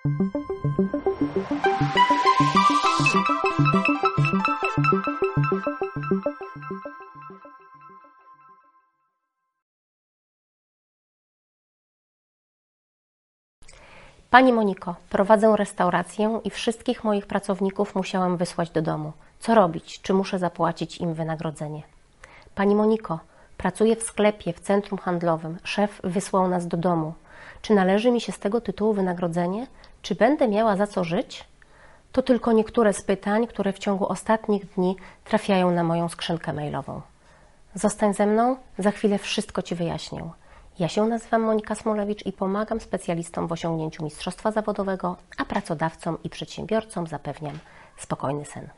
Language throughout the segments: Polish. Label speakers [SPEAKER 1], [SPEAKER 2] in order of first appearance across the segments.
[SPEAKER 1] Pani Moniko, prowadzę restaurację i wszystkich moich pracowników musiałam wysłać do domu. Co robić? Czy muszę zapłacić im wynagrodzenie? Pani Moniko, pracuję w sklepie, w centrum handlowym. Szef wysłał nas do domu. Czy należy mi się z tego tytułu wynagrodzenie? Czy będę miała za co żyć? To tylko niektóre z pytań, które w ciągu ostatnich dni trafiają na moją skrzynkę mailową. Zostań ze mną, za chwilę wszystko Ci wyjaśnię. Ja się nazywam Monika Smolewicz i pomagam specjalistom w osiągnięciu mistrzostwa zawodowego, a pracodawcom i przedsiębiorcom zapewniam spokojny sen.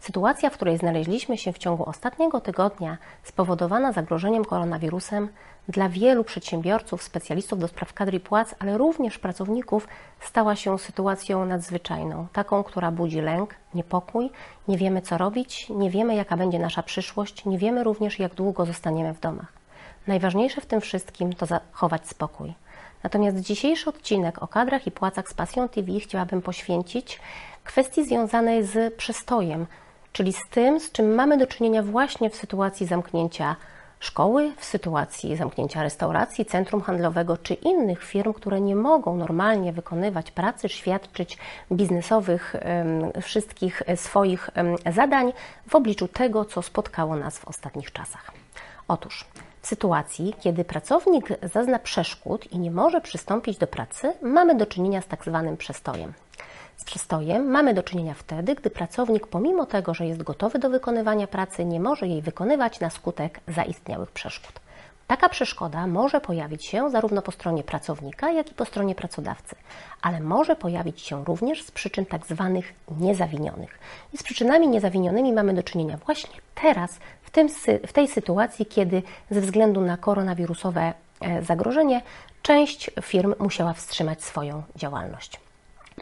[SPEAKER 1] Sytuacja, w której znaleźliśmy się w ciągu ostatniego tygodnia, spowodowana zagrożeniem koronawirusem, dla wielu przedsiębiorców, specjalistów do spraw kadry płac, ale również pracowników, stała się sytuacją nadzwyczajną, taką, która budzi lęk, niepokój, nie wiemy co robić, nie wiemy jaka będzie nasza przyszłość, nie wiemy również jak długo zostaniemy w domach. Najważniejsze w tym wszystkim to zachować spokój. Natomiast dzisiejszy odcinek o kadrach i płacach z Pasją TV chciałabym poświęcić kwestii związanej z przestojem, czyli z tym, z czym mamy do czynienia właśnie w sytuacji zamknięcia szkoły, w sytuacji zamknięcia restauracji, centrum handlowego czy innych firm, które nie mogą normalnie wykonywać pracy, świadczyć biznesowych wszystkich swoich zadań w obliczu tego, co spotkało nas w ostatnich czasach. Otóż w sytuacji, kiedy pracownik zazna przeszkód i nie może przystąpić do pracy, mamy do czynienia z tak zwanym przestojem. Z przestojem mamy do czynienia wtedy, gdy pracownik, pomimo tego, że jest gotowy do wykonywania pracy, nie może jej wykonywać na skutek zaistniałych przeszkód. Taka przeszkoda może pojawić się zarówno po stronie pracownika, jak i po stronie pracodawcy, ale może pojawić się również z przyczyn tak zwanych niezawinionych. I z przyczynami niezawinionymi mamy do czynienia właśnie teraz, w, tym, w tej sytuacji, kiedy ze względu na koronawirusowe e, zagrożenie część firm musiała wstrzymać swoją działalność.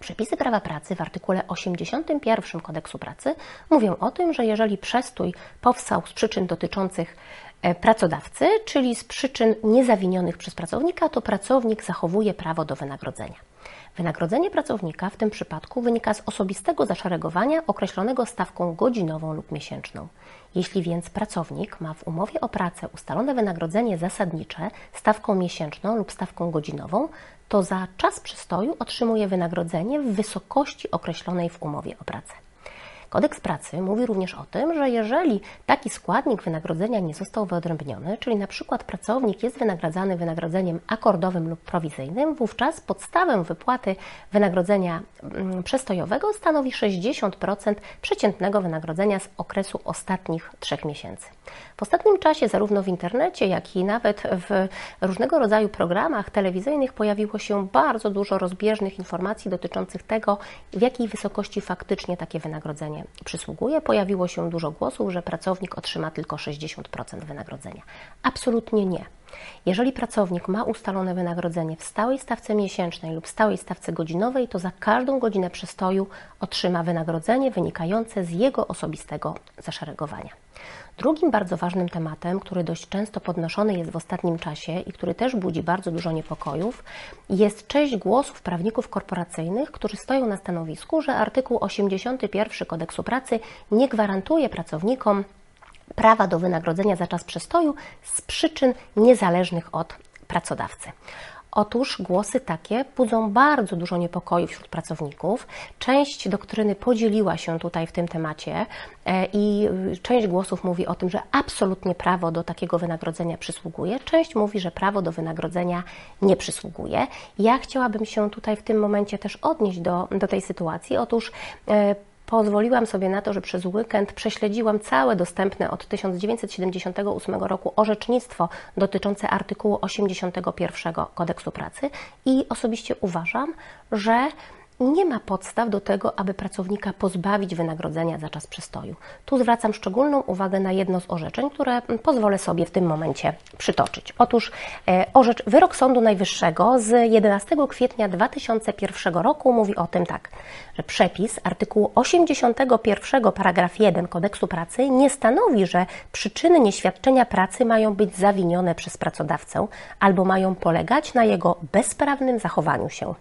[SPEAKER 1] Przepisy prawa pracy w artykule 81 kodeksu pracy mówią o tym, że jeżeli przestój powstał z przyczyn dotyczących e, pracodawcy, czyli z przyczyn niezawinionych przez pracownika, to pracownik zachowuje prawo do wynagrodzenia. Wynagrodzenie pracownika w tym przypadku wynika z osobistego zaszeregowania określonego stawką godzinową lub miesięczną. Jeśli więc pracownik ma w umowie o pracę ustalone wynagrodzenie zasadnicze stawką miesięczną lub stawką godzinową, to za czas przystoju otrzymuje wynagrodzenie w wysokości określonej w umowie o pracę. Kodeks pracy mówi również o tym, że jeżeli taki składnik wynagrodzenia nie został wyodrębniony, czyli na przykład pracownik jest wynagradzany wynagrodzeniem akordowym lub prowizyjnym, wówczas podstawę wypłaty wynagrodzenia mm, przestojowego stanowi 60% przeciętnego wynagrodzenia z okresu ostatnich trzech miesięcy. W ostatnim czasie, zarówno w internecie, jak i nawet w różnego rodzaju programach telewizyjnych, pojawiło się bardzo dużo rozbieżnych informacji dotyczących tego, w jakiej wysokości faktycznie takie wynagrodzenie przysługuje. Pojawiło się dużo głosów, że pracownik otrzyma tylko 60% wynagrodzenia. Absolutnie nie. Jeżeli pracownik ma ustalone wynagrodzenie w stałej stawce miesięcznej lub stałej stawce godzinowej, to za każdą godzinę przystoju otrzyma wynagrodzenie wynikające z jego osobistego zaszeregowania. Drugim bardzo ważnym tematem, który dość często podnoszony jest w ostatnim czasie i który też budzi bardzo dużo niepokojów, jest część głosów prawników korporacyjnych, którzy stoją na stanowisku, że artykuł 81 kodeksu pracy nie gwarantuje pracownikom prawa do wynagrodzenia za czas przestoju z przyczyn niezależnych od pracodawcy. Otóż głosy takie budzą bardzo dużo niepokoju wśród pracowników. Część doktryny podzieliła się tutaj w tym temacie e, i część głosów mówi o tym, że absolutnie prawo do takiego wynagrodzenia przysługuje. Część mówi, że prawo do wynagrodzenia nie przysługuje. Ja chciałabym się tutaj w tym momencie też odnieść do, do tej sytuacji. Otóż e, pozwoliłam sobie na to, że przez weekend prześledziłam całe dostępne od 1978 roku orzecznictwo dotyczące artykułu 81 kodeksu pracy i osobiście uważam, że nie ma podstaw do tego, aby pracownika pozbawić wynagrodzenia za czas przystoju. Tu zwracam szczególną uwagę na jedno z orzeczeń, które pozwolę sobie w tym momencie przytoczyć. Otóż e, orzecz, wyrok Sądu Najwyższego z 11 kwietnia 2001 roku mówi o tym tak, że przepis artykułu 81 paragraf 1 kodeksu pracy nie stanowi, że przyczyny nieświadczenia pracy mają być zawinione przez pracodawcę albo mają polegać na jego bezprawnym zachowaniu się.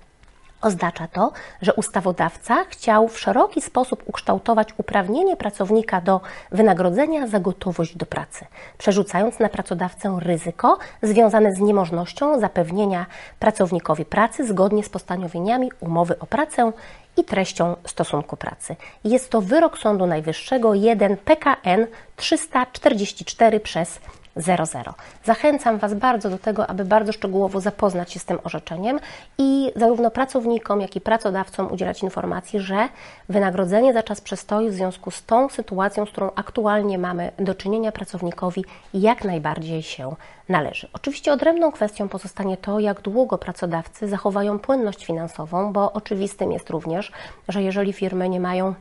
[SPEAKER 1] Oznacza to, że ustawodawca chciał w szeroki sposób ukształtować uprawnienie pracownika do wynagrodzenia za gotowość do pracy, przerzucając na pracodawcę ryzyko związane z niemożnością zapewnienia pracownikowi pracy zgodnie z postanowieniami umowy o pracę i treścią stosunku pracy. Jest to wyrok Sądu Najwyższego 1 PKN 344 przez 00. Zachęcam Was bardzo do tego, aby bardzo szczegółowo zapoznać się z tym orzeczeniem i zarówno pracownikom, jak i pracodawcom udzielać informacji, że wynagrodzenie za czas przestoju w związku z tą sytuacją, z którą aktualnie mamy do czynienia pracownikowi, jak najbardziej się należy. Oczywiście odrębną kwestią pozostanie to, jak długo pracodawcy zachowają płynność finansową, bo oczywistym jest również, że jeżeli firmy nie mają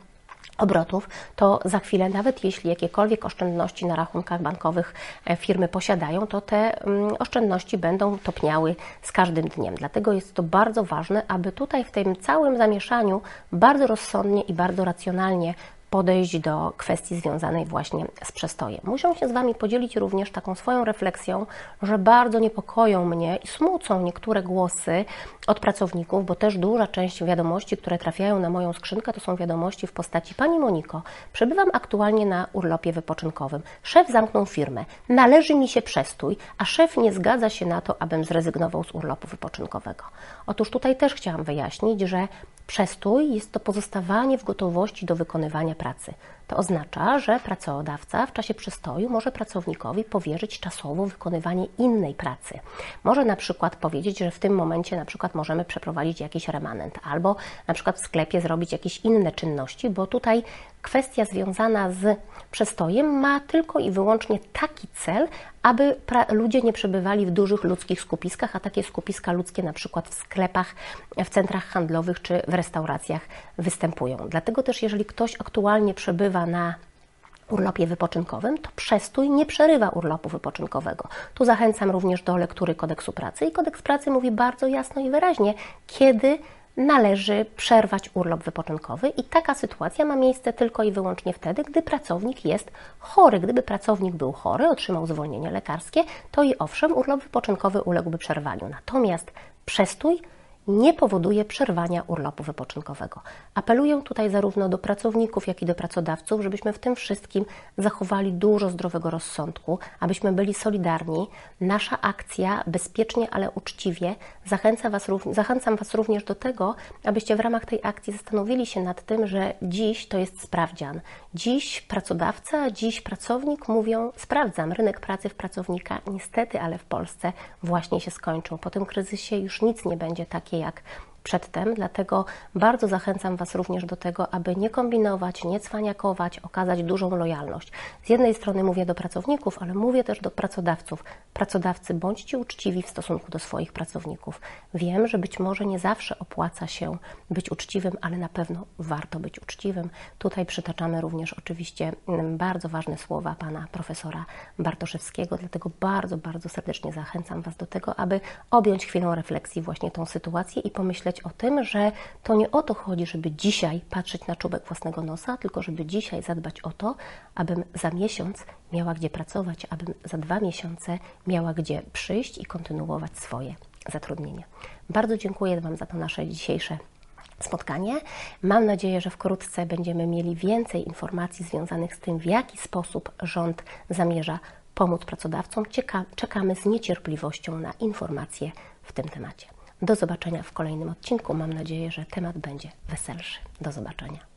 [SPEAKER 1] obrotów, to za chwilę, nawet jeśli jakiekolwiek oszczędności na rachunkach bankowych e, firmy posiadają, to te mm, oszczędności będą topniały z każdym dniem. Dlatego jest to bardzo ważne, aby tutaj w tym całym zamieszaniu bardzo rozsądnie i bardzo racjonalnie podejść do kwestii związanej właśnie z przestojem. Muszę się z Wami podzielić również taką swoją refleksją, że bardzo niepokoją mnie i smucą niektóre głosy od pracowników, bo też duża część wiadomości, które trafiają na moją skrzynkę, to są wiadomości w postaci Pani Moniko, przebywam aktualnie na urlopie wypoczynkowym. Szef zamknął firmę, należy mi się przestój, a szef nie zgadza się na to, abym zrezygnował z urlopu wypoczynkowego. Otóż tutaj też chciałam wyjaśnić, że Przestój jest to pozostawanie w gotowości do wykonywania pracy. To oznacza, że pracodawca w czasie przestoju może pracownikowi powierzyć czasowo wykonywanie innej pracy. Może na przykład powiedzieć, że w tym momencie na przykład możemy przeprowadzić jakiś remanent albo na przykład w sklepie zrobić jakieś inne czynności, bo tutaj kwestia związana z przestojem ma tylko i wyłącznie taki cel, aby ludzie nie przebywali w dużych ludzkich skupiskach, a takie skupiska ludzkie na przykład w sklepach, w centrach handlowych czy w restauracjach występują. Dlatego też, jeżeli ktoś aktualnie przebywa na urlopie wypoczynkowym, to przestój nie przerywa urlopu wypoczynkowego. Tu zachęcam również do lektury kodeksu pracy i kodeks pracy mówi bardzo jasno i wyraźnie, kiedy należy przerwać urlop wypoczynkowy i taka sytuacja ma miejsce tylko i wyłącznie wtedy, gdy pracownik jest chory. Gdyby pracownik był chory, otrzymał zwolnienie lekarskie, to i owszem, urlop wypoczynkowy uległby przerwaniu. Natomiast przestój nie powoduje przerwania urlopu wypoczynkowego. Apeluję tutaj zarówno do pracowników, jak i do pracodawców, żebyśmy w tym wszystkim zachowali dużo zdrowego rozsądku, abyśmy byli solidarni. Nasza akcja bezpiecznie, ale uczciwie zachęca was, zachęcam Was również do tego, abyście w ramach tej akcji zastanowili się nad tym, że dziś to jest sprawdzian. Dziś pracodawca, dziś pracownik mówią: Sprawdzam, rynek pracy w pracownika niestety, ale w Polsce właśnie się skończył. Po tym kryzysie już nic nie będzie takie jak przedtem, dlatego bardzo zachęcam Was również do tego, aby nie kombinować, nie cwaniakować, okazać dużą lojalność. Z jednej strony mówię do pracowników, ale mówię też do pracodawców. Pracodawcy, bądźcie uczciwi w stosunku do swoich pracowników. Wiem, że być może nie zawsze opłaca się być uczciwym, ale na pewno warto być uczciwym. Tutaj przytaczamy również oczywiście mm, bardzo ważne słowa pana profesora Bartoszewskiego, dlatego bardzo, bardzo serdecznie zachęcam Was do tego, aby objąć chwilą refleksji właśnie tą sytuację i pomyśleć, o tym, że to nie o to chodzi, żeby dzisiaj patrzeć na czubek własnego nosa, tylko żeby dzisiaj zadbać o to, abym za miesiąc miała gdzie pracować, abym za dwa miesiące miała gdzie przyjść i kontynuować swoje zatrudnienie. Bardzo dziękuję Wam za to nasze dzisiejsze spotkanie. Mam nadzieję, że wkrótce będziemy mieli więcej informacji związanych z tym, w jaki sposób rząd zamierza pomóc pracodawcom. czekamy z niecierpliwością na informacje w tym temacie. Do zobaczenia w kolejnym odcinku. Mam nadzieję, że temat będzie weselszy. Do zobaczenia.